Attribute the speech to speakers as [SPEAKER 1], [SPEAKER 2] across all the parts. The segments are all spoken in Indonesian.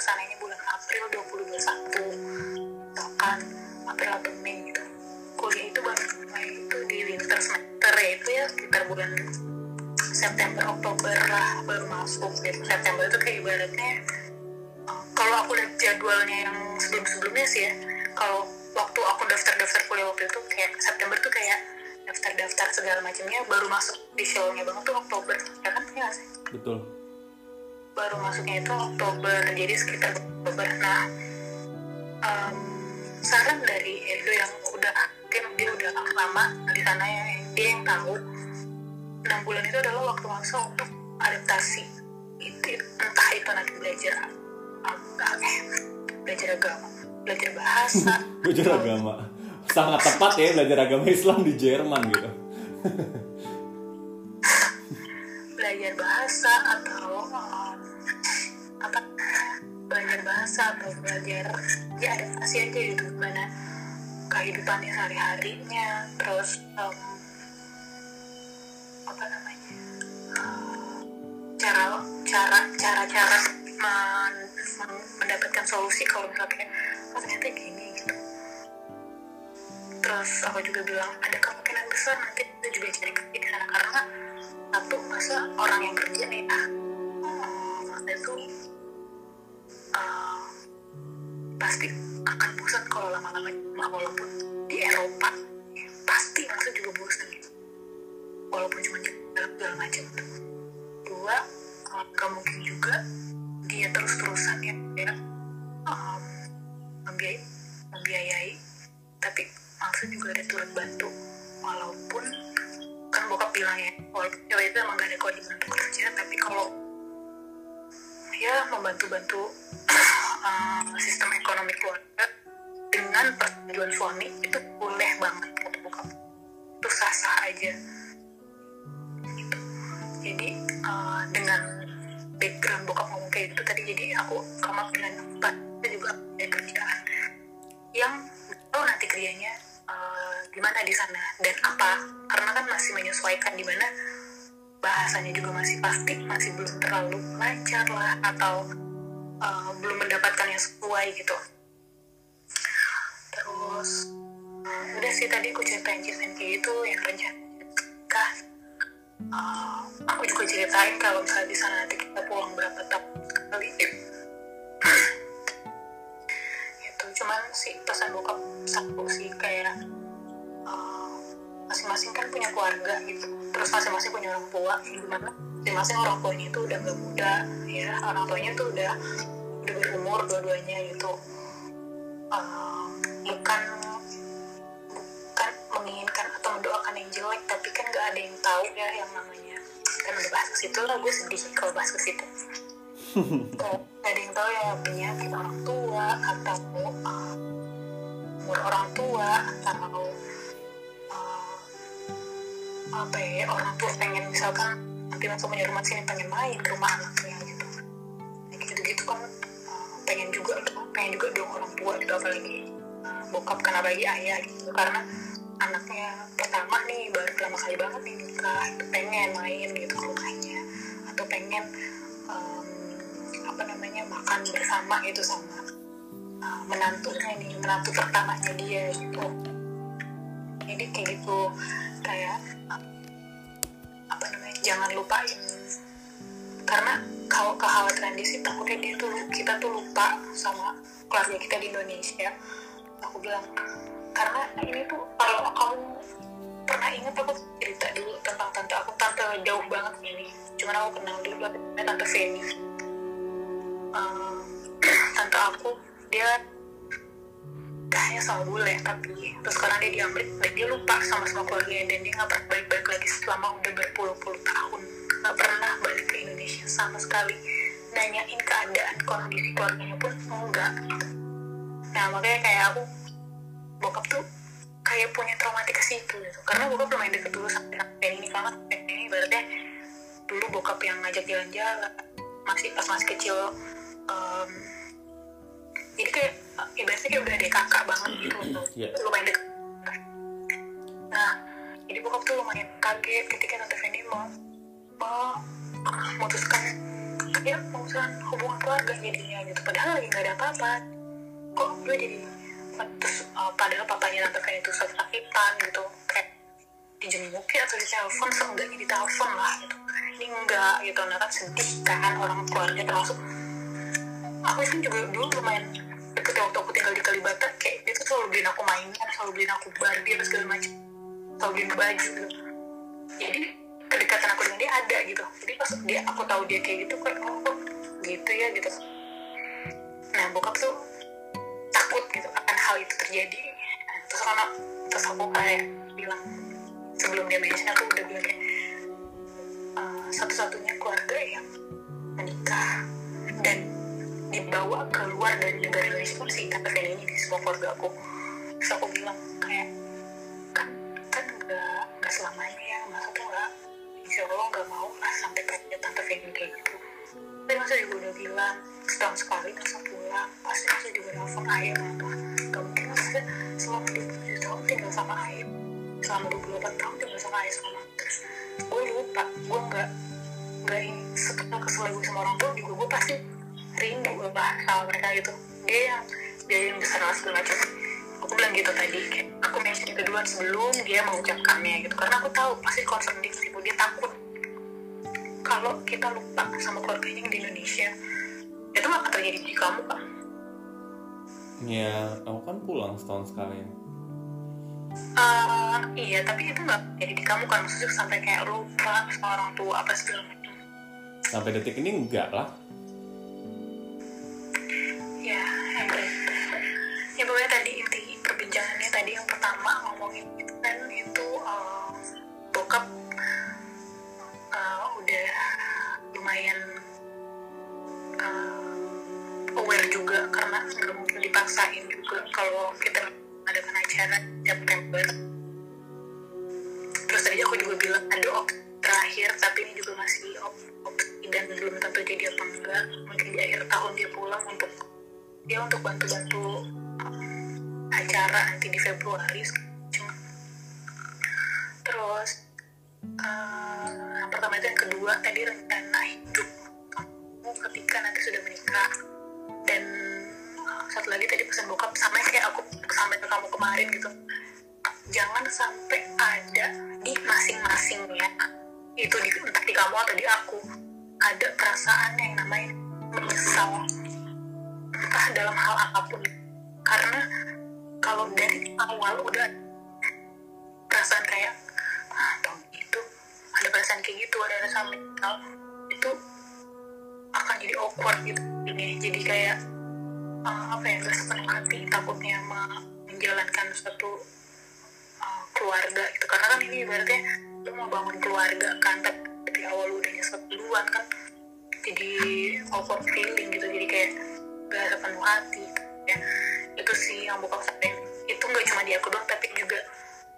[SPEAKER 1] ke sana ini bulan April 2021 misalkan April atau Mei gitu. Kuliah itu baru mulai itu di winter semester ya itu ya sekitar bulan September Oktober lah baru masuk. Gitu September itu kayak ibaratnya kalau aku lihat jadwalnya yang sebelum sebelumnya sih ya kalau waktu aku daftar-daftar kuliah waktu itu kayak September tuh kayak daftar-daftar segala macamnya baru masuk officialnya banget tuh Oktober. Ya kan ya sih?
[SPEAKER 2] Betul
[SPEAKER 1] baru masuknya itu Oktober. Jadi sekitar Oktober. Nah um, saran dari Edo yang udah mungkin dia udah lama di sana ya dia yang tahu enam bulan itu adalah waktu masa untuk adaptasi. Itu entah itu nanti belajar agama eh, belajar agama belajar bahasa.
[SPEAKER 2] Belajar agama. Sangat tepat ya belajar agama Islam di Jerman gitu.
[SPEAKER 1] Belajar bahasa atau um, apa belajar bahasa atau belajar ya adaptasi aja gitu gimana kehidupannya sehari-harinya terus um, apa namanya cara cara cara cara men- men- mendapatkan solusi kalau misalnya oh ternyata gini gitu. Terus aku juga bilang ada kemungkinan besar nanti kita juga cari kerja karena satu masa orang yang kerja hmm, masa itu pasti akan bosan kalau lama-lama di walaupun di Eropa. Pasti masa juga bosan gitu. Walaupun cuma jalan segala macam tuh dua uh, gak mungkin juga dia terus-terusan ya, ya um, membiayai, membiayai. Tapi maksud juga ada turut bantu walaupun kan bokap bilang ya walaupun cewek itu emang gak ada kewajiban untuk kerja tapi kalau ya membantu-bantu uh, sistem ekonomi keluarga dengan persetujuan suami itu boleh banget kata bokap. Itu sah-sah aja. Gitu. jadi uh, dengan background bokap ngomong kayak gitu tadi jadi aku up dengan empat itu juga ada kerjaan yang tahu nanti kerjanya uh, gimana di sana dan apa. Karena kan masih menyesuaikan di mana bahasanya juga masih pasti masih belum terlalu lancar lah atau uh, belum mendapatkan yang sesuai gitu. Terus uh, udah sih tadi aku ceritain kayak gitu yang rencana nikah. Uh, aku juga ceritain kalau misalnya di sana nanti kita pulang berapa tahun sekali. Itu cuman sih pesan bokap satu sih kayak uh, masing-masing kan punya keluarga gitu. Terus masing-masing punya orang tua gimana? Masing-masing orang tuanya itu udah gak muda ya. Orang tuanya tuh udah udah berumur dua-duanya gitu. Uh, bukan bukan menginginkan atau mendoakan yang jelek tapi kan gak ada yang tahu ya yang namanya. Kan udah bahas ke situ lah gue sedih kalau bahas ke situ Gak ada yang tahu ya penyakit orang tua atau uh, umur orang tua atau uh, apa ya orang tua pengen misalkan nanti langsung punya rumah sini pengen main ke rumah anaknya pengen juga pengen juga dong orang tua gitu apalagi uh, bokap kan apalagi ayah gitu. Karena anaknya pertama nih baru pertama kali banget nih nikah pengen main gitu ke rumahnya. Atau pengen um, apa namanya makan bersama gitu sama uh, menantunya nih menantu pertamanya dia gitu. Jadi kayak gitu kayak apa namanya jangan lupain. Karena kalau kekhawatiran dia sih takutnya dia tuh kita tuh lupa sama keluarga kita di Indonesia. Aku bilang karena ini tuh kalau kamu pernah ingat aku cerita dulu tentang tante aku. Tante jauh banget ini. Cuman aku kenal dulu ada tante Feni. Um, tante aku dia kayaknya sama bule tapi terus sekarang dia di Amerika dan dia lupa sama sama keluarganya dan dia nggak pernah balik-balik lagi selama udah berpuluh-puluh tahun nggak pernah balik ke Indonesia sama sekali. Nanyain keadaan kondisi keluarganya pun enggak. Gitu. nah makanya kayak aku bokap tuh kayak punya traumatik ke situ gitu. Karena bokap lumayan deket dulu sampai sampai ini banget. Ini berarti dulu bokap yang ngajak jalan-jalan masih pas masih kecil um, jadi kayak ibaratnya kayak udah ada kakak banget gitu.
[SPEAKER 2] Yeah.
[SPEAKER 1] lumayan deket. Nah jadi bokap tuh lumayan kaget ketika tante Fendi mau mau memutuskan ya pengusahaan hubungan keluarga jadinya gitu. Padahal lagi nggak ada apa-apa. Kok gue jadi terus uh, padahal papanya tante Fen itu sakit-sakitan gitu. Kayak dijengukin atau ditelepon seenggaknya ditelepon lah gitu. Ini enggak gitu. Nah kan sedih kan orang keluarga termasuk. Aku kan juga dulu lumayan deket waktu aku tinggal di Kalibata kayak dia tuh selalu beliin aku mainan selalu beliin aku Barbie dan segala macam. Selalu beliin baju gitu. Jadi kedekatan aku dengan dia ada gitu. Jadi pas dia aku tahu dia kayak gitu kan oh gitu ya gitu. Nah bokap tuh takut gitu akan hal itu terjadi. Terus karena terus aku kayak bilang sebelum dia mention aku udah bilang kayak "Eh, satu-satunya keluarga yang menikah dan dibawa keluar dari negara Indonesia pun si tante Feni ini di semua keluarga aku. Terus aku bilang kayak insya Allah nggak mau lah sampai kayak tante Feni kayak gitu. Tapi masa juga udah bilang setahun sekali masa pulang pasti masa juga nelfon ayah apa. Gak mungkin masa selama 27 tahun tinggal sama ayah selama 28 tahun tinggal sama ayah sama mama. terus gue lupa gue nggak nggak setelah kesel gue sama orang tua juga gue pasti rindu lah sama mereka gitu. Dia yang dia yang besar segala macam aku bilang gitu tadi kayak aku mention itu duluan sebelum dia mengucapkannya gitu. Karena aku tahu pasti concern dia tipu dia takut. Kalau kita lupa sama keluarganya yang di Indonesia itu nggak akan terjadi di kamu kan
[SPEAKER 2] ya aku kan pulang setahun sekali.
[SPEAKER 1] Eh, iya tapi itu nggak jadi di kamu kan. Maksudnya sampai kayak lupa sama orang tua apa segala macam.
[SPEAKER 2] Sampai detik ini enggak lah.
[SPEAKER 1] Ya oke ya. Pokoknya tadi yang pertama ngomongin itu kan itu eh, bokap eh, udah lumayan eh, aware juga karena nggak mungkin dipaksain juga kalau kita adakan acara September. Terus tadi aku juga bilang ada opsi terakhir tapi ini juga masih op- opsi dan belum tentu jadi apa enggak. Mungkin di akhir tahun dia pulang untuk dia untuk bantu-bantu acara nanti di Februari terus uh, pertama itu yang kedua tadi rencana hidup kamu ketika nanti sudah menikah. Dan uh, satu lagi tadi pesan bokap sama kayak aku sampai ke kamu kemarin gitu. Jangan sampai ada di masing-masingnya itu di, entah di kamu atau di aku ada perasaan yang namanya menyesal entah dalam hal apa pun. Karena kalau dari awal udah perasaan kayak ah tau gitu. Ada perasaan kayak gitu ada rasa menyesal itu akan jadi awkward gitu. Ini jadi kayak uh, apa ya gak sepenuh hati takutnya me- menjalankan suatu uh, keluarga gitu. Karena kan ini ibaratnya lu mau bangun keluarga kan tapi awal udah nyesel duluan kan jadi awkward feeling gitu. Jadi kayak gak sepenuh hati itu sih yang bokap sampein itu nggak cuma di aku doang tapi juga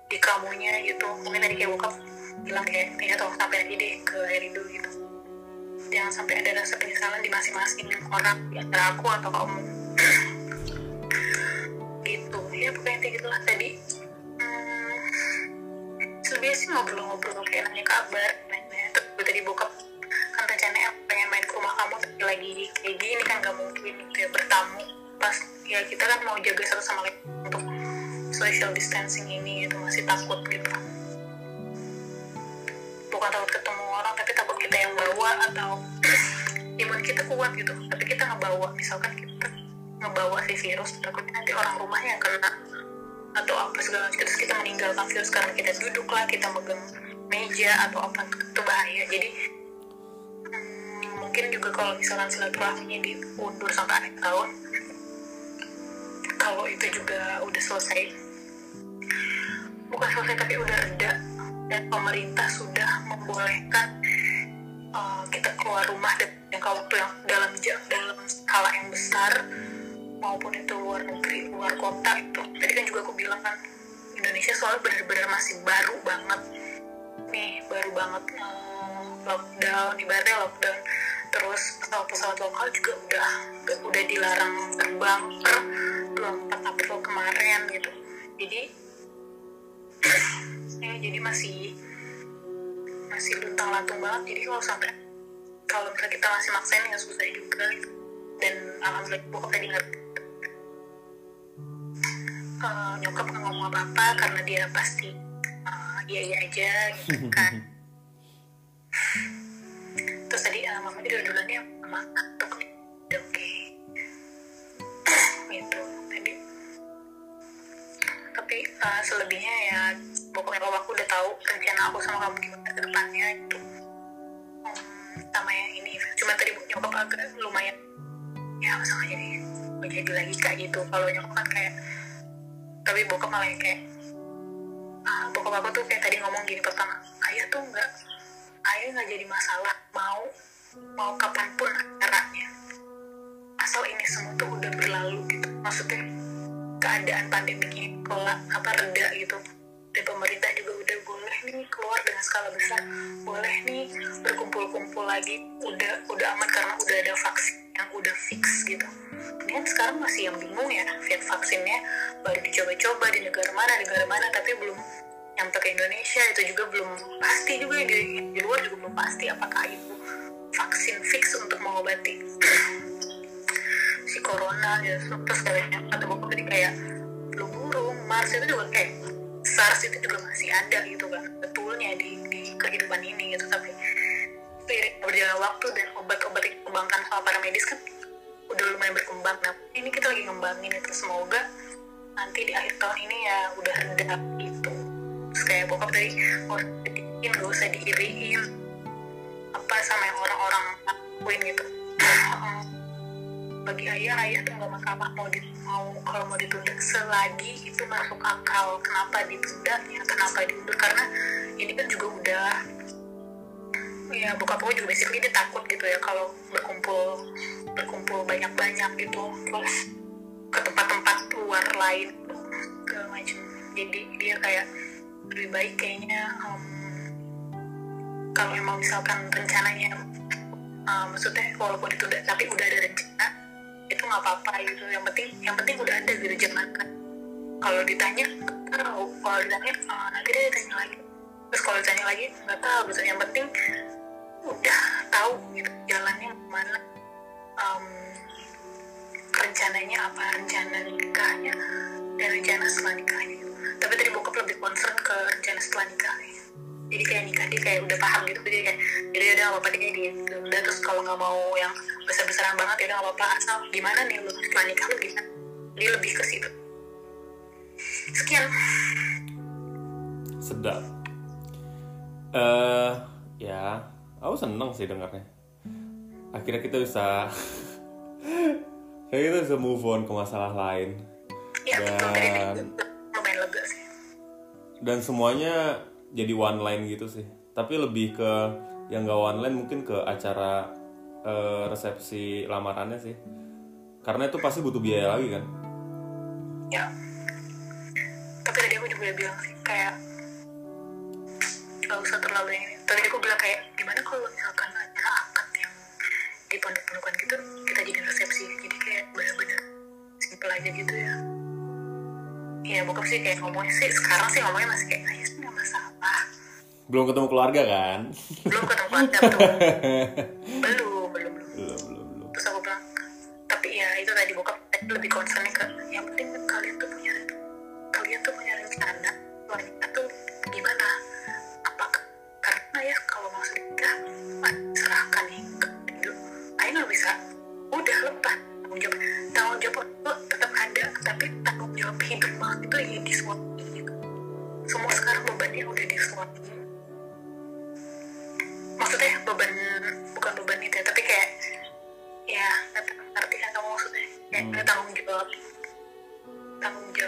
[SPEAKER 1] di kamunya gitu. Mungkin tadi kayak bokap bilang kayak ya tolong sampai aja deh ke Herido gitu. Jangan sampai ada rasa penyesalan di masing-masing orang di antara aku atau kamu. Gitu. Ya pokoknya kayak gitulah tadi. Hmm, selebihnya sih ngobrol-ngobrol kayak nanya kabar nanya. Terus gue tadi bokap kan rencananya pengen main ke rumah kamu tapi lagi kayak gini kan gak mungkin ya bertamu pas ya kita kan mau jaga satu sama lain untuk social distancing ini gitu masih takut gitu. Bukan takut ketemu orang tapi takut kita yang bawa atau imun kita kuat gitu. Tapi kita ngebawa misalkan kita ngebawa si virus takutnya nanti orang rumahnya yang kena atau apa segala macam. Terus kita meninggalkan virus karena kita duduk lah kita megang meja atau apa itu bahaya. Jadi hmm, mungkin juga kalau misalkan silaturahminya diundur sampai akhir tahun kalau itu juga udah selesai. Bukan selesai tapi udah reda dan pemerintah sudah membolehkan uh, kita keluar rumah dan jangka waktu yang dalam jam dalam skala yang besar maupun itu luar negeri luar kota itu. Tadi kan juga aku bilang kan Indonesia soalnya benar-benar masih baru banget. Nih baru banget uh, lockdown ibaratnya lockdown. Terus pesawat-pesawat lokal juga udah udah dilarang terbang per 24 April kemarin gitu. Jadi ya jadi masih masih luntang lantung banget. Jadi kalau sampai kalau misalnya kita masih maksain ya susah juga. Gitu. dan alhamdulillah bokap tadi ngerti Eh, nyokap nggak ngomong apa-apa karena dia pasti eh, iya iya aja gitu kan. Terus tadi uh, mama dia duluannya mama. ngantuk selebihnya ya pokoknya kalau aku udah tahu rencana aku sama kamu gimana ke depannya itu Hmm, sama yang ini. Cuma tadi nyokap agak lumayan ya sama jadi menjadi lagi kayak gitu. Kalau nyokap kan kayak tapi bokap malah yang kayak ah, bokap aku tuh kayak tadi ngomong gini pertama ayah tuh nggak ayah nggak jadi masalah mau mau kapan pun acaranya asal ini semua tuh udah berlalu gitu. Maksudnya keadaan pandemi ini kelak apa reda gitu. Dan pemerintah juga udah boleh nih keluar dengan skala besar. Boleh nih berkumpul-kumpul lagi. Udah udah aman karena udah ada vaksin yang udah fix gitu. Kemudian sekarang masih yang bingung ya vaksinnya baru dicoba-coba di negara mana negara mana tapi belum nyampe ke Indonesia. Itu juga belum pasti juga di, di luar juga belum pasti apakah itu vaksin fix untuk mengobati si corona ya terus katanya kata bapak tadi kayak flu burung mars itu juga kayak SARS itu juga masih ada gitu kan betulnya di, di kehidupan ini gitu tapi seiring berjalan waktu dan obat-obat yang dikembangkan sama para medis kan udah lumayan berkembang. Nah ini kita lagi ngembangin itu semoga nanti di akhir tahun ini ya udah reda gitu. Terus kayak bokap tadi usah didikin gak usah diiriin apa sama yang orang-orang lakuin gitu bagi ayah ayah tuh nggak masalah mau di, mau kalau mau ditunda selagi itu masuk akal. Kenapa ditunda? Ya kenapa diundur karena ini kan juga udah ya bokap aku juga basically dia takut gitu ya kalau berkumpul berkumpul banyak-banyak gitu. Terus ke tempat-tempat luar lain ke macam jadi dia kayak lebih baik kayaknya um, kalau emang misalkan rencananya uh, maksudnya walaupun ditunda tapi udah ada rencana itu nggak apa-apa gitu. Yang penting yang penting udah ada gitu jangan kalau ditanya tahu. Kalau ditanya uh, nanti dia tanya lagi. Terus kalau ditanya lagi nggak tahu gitu. Yang penting udah tahu gitu jalannya ke mana um, rencananya apa? Rencana nikahnya. Dan rencana setelah nikahnya. Tapi tadi bokap lebih concern ke rencana setelah nikahnya. Jadi kayak nikah dia kayak udah paham gitu. Jadi kayak jadi udah apa-apa dia gitu. Udah terus kalau nggak mau yang besar-besaran banget ya udah apa-apa. Asal gimana nih lu setelah nikah lu gimana? Dia lebih ke situ. Sekian.
[SPEAKER 2] Sedap. Eh ya aku seneng sih dengarnya. Akhirnya kita bisa kayak kita bisa move on ke masalah lain.
[SPEAKER 1] Ya
[SPEAKER 2] dan
[SPEAKER 1] lumayan lega sih.
[SPEAKER 2] dan semuanya jadi one line gitu sih. Tapi lebih ke yang gak one line mungkin ke acara eh, resepsi lamarannya sih. Karena itu pasti butuh biaya lagi kan?
[SPEAKER 1] Ya. Tapi tadi aku juga bilang sih kayak gak usah terlalu ini. Tadi aku bilang kayak gimana kalau misalkan acara akad yang di pondok-pondokan gitu kita jadi resepsi. Jadi kayak bener-bener simple aja gitu ya. Iya, bokap sih kayak ngomongnya sih sekarang sih ngomongnya masih kayak
[SPEAKER 2] belum ketemu keluarga kan?
[SPEAKER 1] Belum ketemu keluarga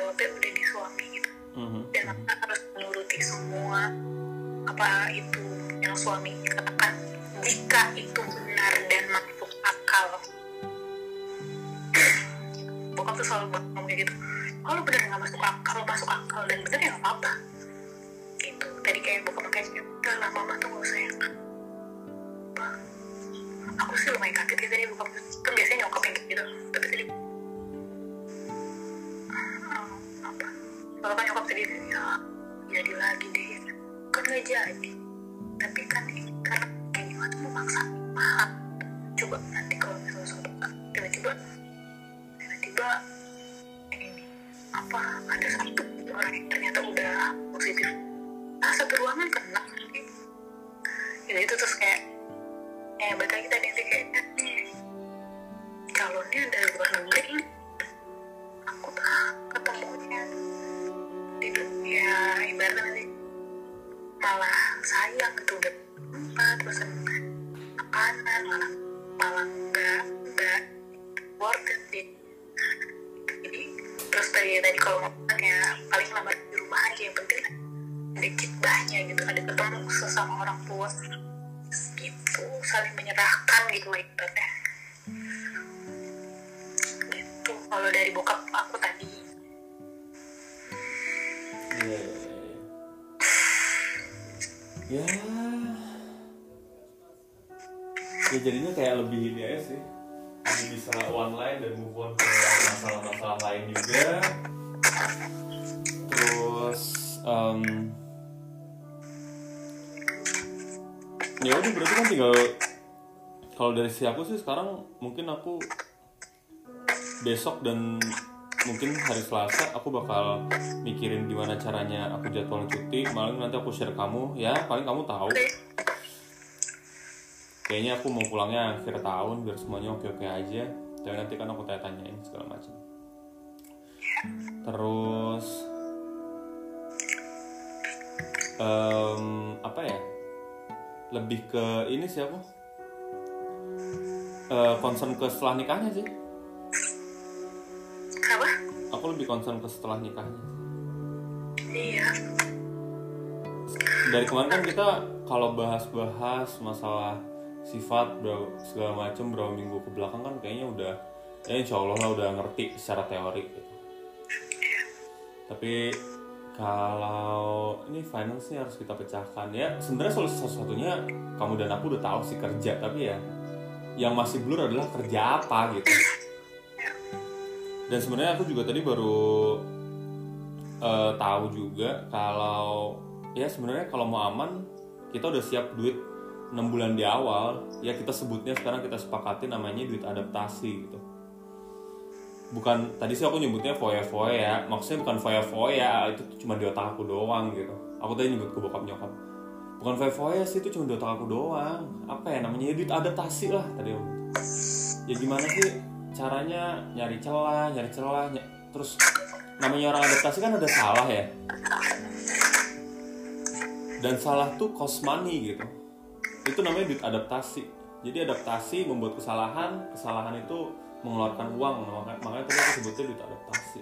[SPEAKER 1] jawabnya udah di suami gitu.
[SPEAKER 2] Mhm.
[SPEAKER 1] dan maka harus menuruti semua apa itu yang suami katakan jika itu benar dan masuk akal. Bokap tuh selalu ngomong kayak gitu kalau benar nggak masuk akal kalau masuk akal dan benar ya nggak apa-apa. Gitu. Tadi kayak bokap kayak udah lah mama tuh gak usah yang aja, jadi tapi kan karena kayak tuh memaksa. Paham. Coba nanti kalau misalnya suatu tiba-tiba tiba-tiba ini apa ada satu orang yang ternyata udah positif. Nah satu ruangan kena. Ini itu terus kayak eh balik kita tadi. Sih.
[SPEAKER 2] Lebih bisa one line dan move on ke masalah-masalah lain juga. Terus em, ya udah berarti kan tinggal kalau dari si aku sih sekarang mungkin aku besok dan mungkin hari Selasa aku bakal mikirin gimana caranya aku jadwal cuti malam nanti aku share kamu ya paling kamu tahu kayaknya aku mau pulangnya akhir tahun biar semuanya oke oke aja. Tapi nanti kan aku tanya tanyain segala macam. Terus em, apa ya? Lebih ke ini sih aku. Eh, concern ke setelah nikahnya sih.
[SPEAKER 1] Apa
[SPEAKER 2] aku lebih concern ke setelah nikahnya.
[SPEAKER 1] Iya.
[SPEAKER 2] Dari kemarin kan kita kalau bahas-bahas masalah sifat segala macam berapa minggu ke belakang kan kayaknya udah ya insya Allah lah udah ngerti secara teori gitu. tapi kalau ini finance nya harus kita pecahkan ya sebenarnya solusi satu-satunya kamu dan aku udah tahu sih kerja tapi ya yang masih blur adalah kerja apa gitu dan sebenarnya aku juga tadi baru eh, tahu juga kalau ya sebenarnya kalau mau aman kita udah siap duit 6 bulan di awal ya kita sebutnya sekarang kita sepakati namanya duit adaptasi gitu. Bukan tadi sih aku nyebutnya foya-foya ya maksudnya bukan foya-foya itu tuh cuma di otak aku doang gitu. Aku tadi nyebut ke bokap nyokap. Bukan foya-foya sih itu cuma di otak aku doang. Apa ya namanya? Ya duit adaptasi lah tadi om ya gimana sih caranya nyari celah nyari celah ny- terus namanya orang adaptasi kan ada salah ya. Dan salah tuh cost money gitu itu namanya duit adaptasi jadi adaptasi membuat kesalahan kesalahan itu mengeluarkan uang. Makanya, makanya tadi aku sebutnya duit adaptasi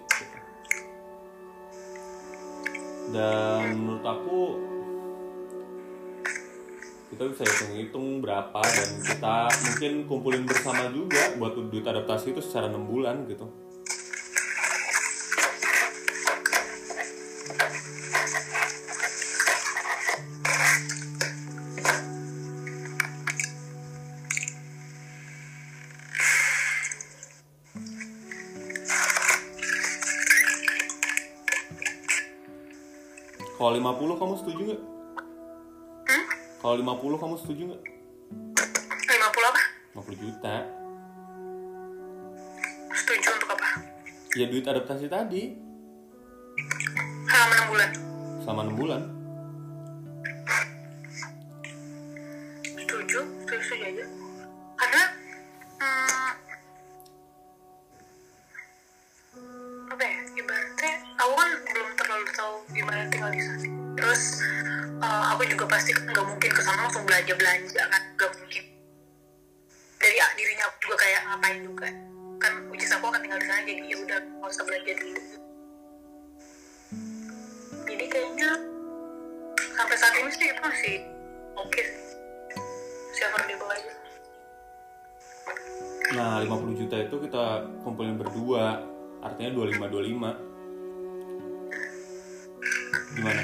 [SPEAKER 2] dan menurut aku kita bisa hitung-hitung berapa dan kita mungkin kumpulin bersama juga buat duit adaptasi itu secara enam bulan gitu kalau 50 kamu setuju nggak? Kalau 50 kamu setuju nggak?
[SPEAKER 1] 50 apa?
[SPEAKER 2] 50 juta.
[SPEAKER 1] Setuju untuk apa?
[SPEAKER 2] Ya duit adaptasi tadi.
[SPEAKER 1] Selama 6 bulan.
[SPEAKER 2] Selama 6 bulan
[SPEAKER 1] aja
[SPEAKER 2] Nah 50 juta itu kita kumpulin berdua Artinya 25-25 Gimana?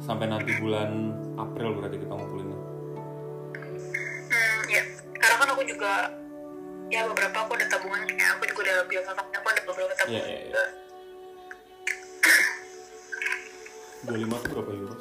[SPEAKER 2] Sampai nanti bulan April berarti kita ngumpulinnya
[SPEAKER 1] Hmm, ya. Karena kan aku juga ya beberapa aku ada tabungan kayak aku juga sama kakaknya, aku ada beberapa tabungan
[SPEAKER 2] Iya, iya,
[SPEAKER 1] juga.
[SPEAKER 2] 25 itu berapa euro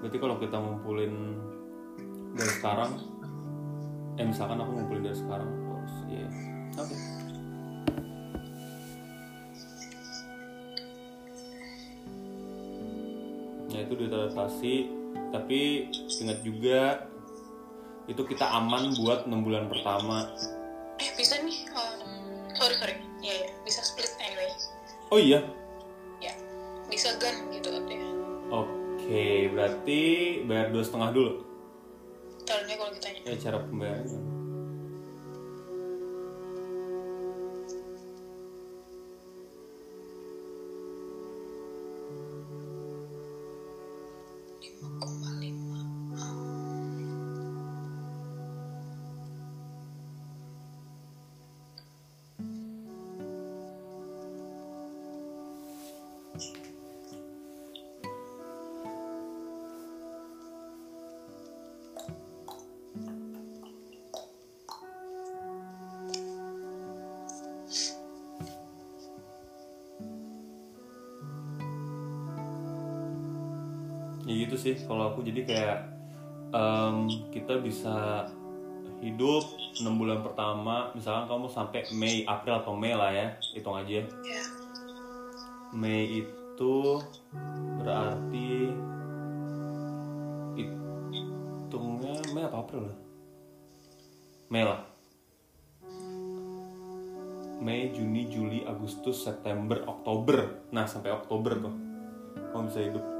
[SPEAKER 2] Berarti kalau kita ngumpulin dari sekarang, eh misalkan aku ngumpulin dari sekarang, terus ya, oke. Ya itu diadaptasi, tapi ingat juga itu kita aman buat 6 bulan pertama.
[SPEAKER 1] eh bisa nih um, sorry sorry ya ya bisa split anyway
[SPEAKER 2] Oh iya, oke berarti bayar dua setengah dulu.
[SPEAKER 1] caranya kalau ditanya
[SPEAKER 2] Ya cara pembayarannya. gimana?
[SPEAKER 1] lima
[SPEAKER 2] sih kalau aku. Jadi kayak em, kita bisa hidup 6 bulan pertama. Misalkan kamu sampai Mei April atau Mei lah ya hitung aja.
[SPEAKER 1] Ya
[SPEAKER 2] Mei itu berarti hitungnya Mei apa April lah Mei lah. Mei, Juni, Juli, Agustus, September, Oktober. Nah sampai Oktober tuh. Kamu bisa hidup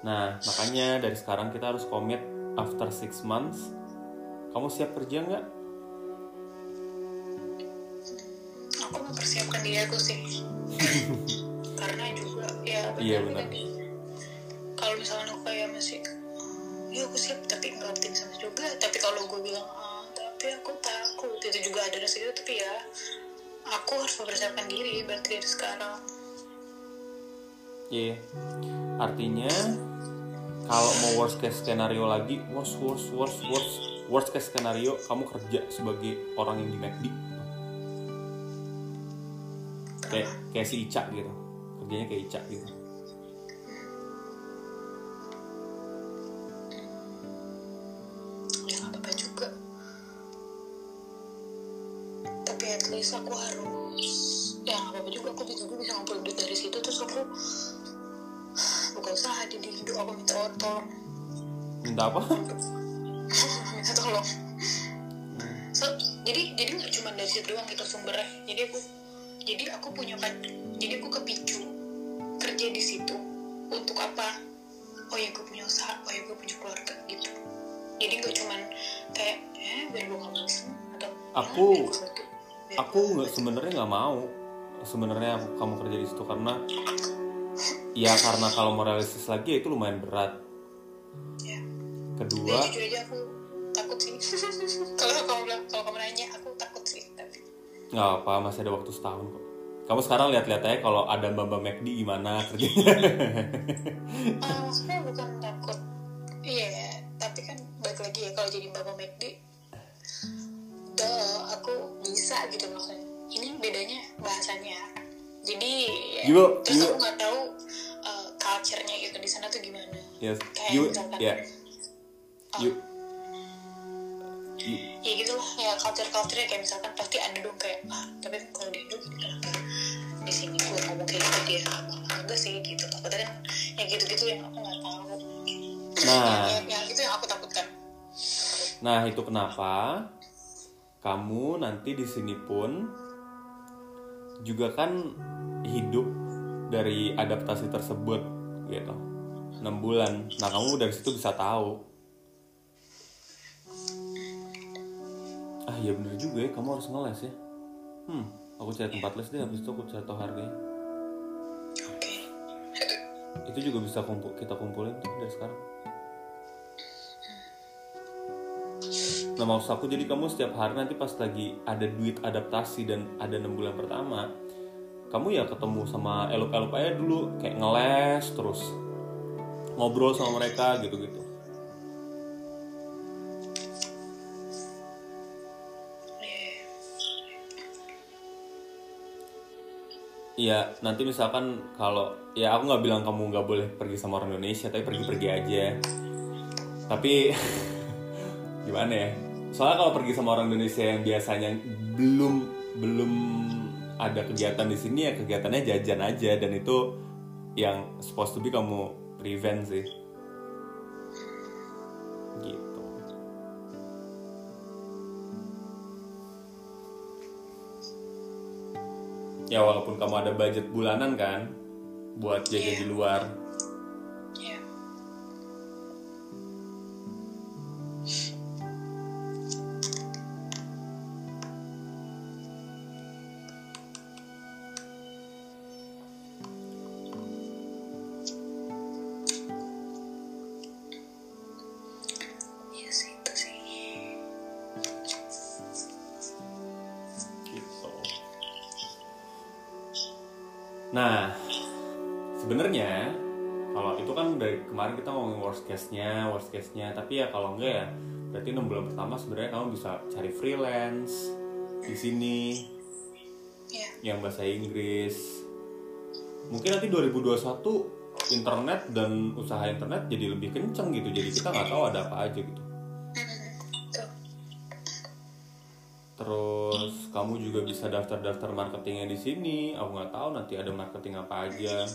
[SPEAKER 2] Nah, makanya dari sekarang kita harus komit after six months. Kamu siap kerja nggak?
[SPEAKER 1] aku mempersiapkan diri aku sih karena juga ya
[SPEAKER 2] Iya,
[SPEAKER 1] benar
[SPEAKER 2] benar.
[SPEAKER 1] tadi. kalau misalnya aku kayak masih "Hmm, ya aku siap tapi nggak optimis juga tapi kalau gue bilang ah tapi aku takut itu juga ada rasa itu tapi ya aku harus mempersiapkan diri berarti dari sekarang
[SPEAKER 2] Iya. Artinya kalau mau worst case skenario lagi, worst worst worst worst worst case skenario kamu kerja sebagai orang yang di McD. Kayak kayak si Ica gitu. Kerjanya kayak Ica gitu.
[SPEAKER 1] Sumbernya jadi aku jadi aku punya jadi aku kepicu kerja di situ untuk apa oh ya gue punya usaha oh ya gue punya keluarga gitu jadi nggak cuman kayak eh biar gue bosan atau
[SPEAKER 2] Aku-
[SPEAKER 1] "Ah, biar gua bantu." Biar
[SPEAKER 2] Aku nggak sebenarnya nggak mau. Sebenarnya aku- kamu kerja di situ karena ya karena kalau mau realistis lagi ya itu lumayan berat.
[SPEAKER 1] ya
[SPEAKER 2] Kedua,
[SPEAKER 1] ya jujur aja aku takut sih kalau kamu bilang kalau kamu nanya aku
[SPEAKER 2] nggak apa masih ada waktu setahun kok. Kamu sekarang lihat-lihat aja kalau ada Mbak Mbak McD gimana kerjanya.
[SPEAKER 1] Ah, maksudnya bukan takut iya tapi kan balik lagi ya kalau jadi bapak McD duh aku bisa gitu maksudnya ini bedanya bahasanya jadi ya,
[SPEAKER 2] You-
[SPEAKER 1] terus
[SPEAKER 2] you-
[SPEAKER 1] aku nggak tahu uh, culture-nya gitu di sana tuh gimana
[SPEAKER 2] Yes.
[SPEAKER 1] Kayak
[SPEAKER 2] You,
[SPEAKER 1] misalkan-
[SPEAKER 2] ya. You, you,
[SPEAKER 1] ya gitu lah ya culture culture kayak misalkan pasti ada dong kayak ah tapi kan kalau di Indo kenapa di sini gue ngomong kayak gitu dia malah enggak sih gitu takutnya kan ya gitu gitu yang aku nggak tahu
[SPEAKER 2] Nah.
[SPEAKER 1] yang, yang itu yang aku takutkan
[SPEAKER 2] Nah, itu kenapa kamu nanti di sini pun juga kan hidup dari adaptasi tersebut gitu. 6 bulan. Nah, kamu dari situ bisa tahu. Iya bener juga ya, kamu harus ngeles ya. Hmm, aku cari tempat les deh, habis itu aku cari tahu harganya.
[SPEAKER 1] oke
[SPEAKER 2] Itu juga bisa kumpul, kita kumpulin tuh dari sekarang. nah maksud aku jadi kamu setiap hari nanti pas lagi ada duit adaptasi dan ada enam bulan pertama kamu ya ketemu sama elup-elup aja dulu kayak ngeles terus ngobrol sama mereka gitu-gitu Iya, nanti misalkan kalau ya aku nggak bilang kamu nggak boleh pergi sama orang Indonesia, tapi pergi-pergi aja. Tapi gimana ya? Soalnya kalau pergi sama orang Indonesia yang biasanya belum belum ada kegiatan di sini ya kegiatannya jajan aja dan itu yang supposed to be kamu prevent sih. Ya walaupun kamu ada budget bulanan kan buat jajan di luar. Nah, sebenarnya kalau itu kan dari kemarin kita ngomongin worst case-nya, worst case-nya, tapi ya kalau enggak ya berarti enam bulan pertama sebenarnya kamu bisa cari freelance di sini
[SPEAKER 1] Iya.
[SPEAKER 2] yang bahasa Inggris. Mungkin nanti 2021 internet dan usaha internet jadi lebih kenceng gitu, jadi kita nggak tahu ada apa aja gitu. Terus kamu juga bisa daftar-daftar marketingnya di sini. Aku nggak tahu nanti ada marketing apa aja.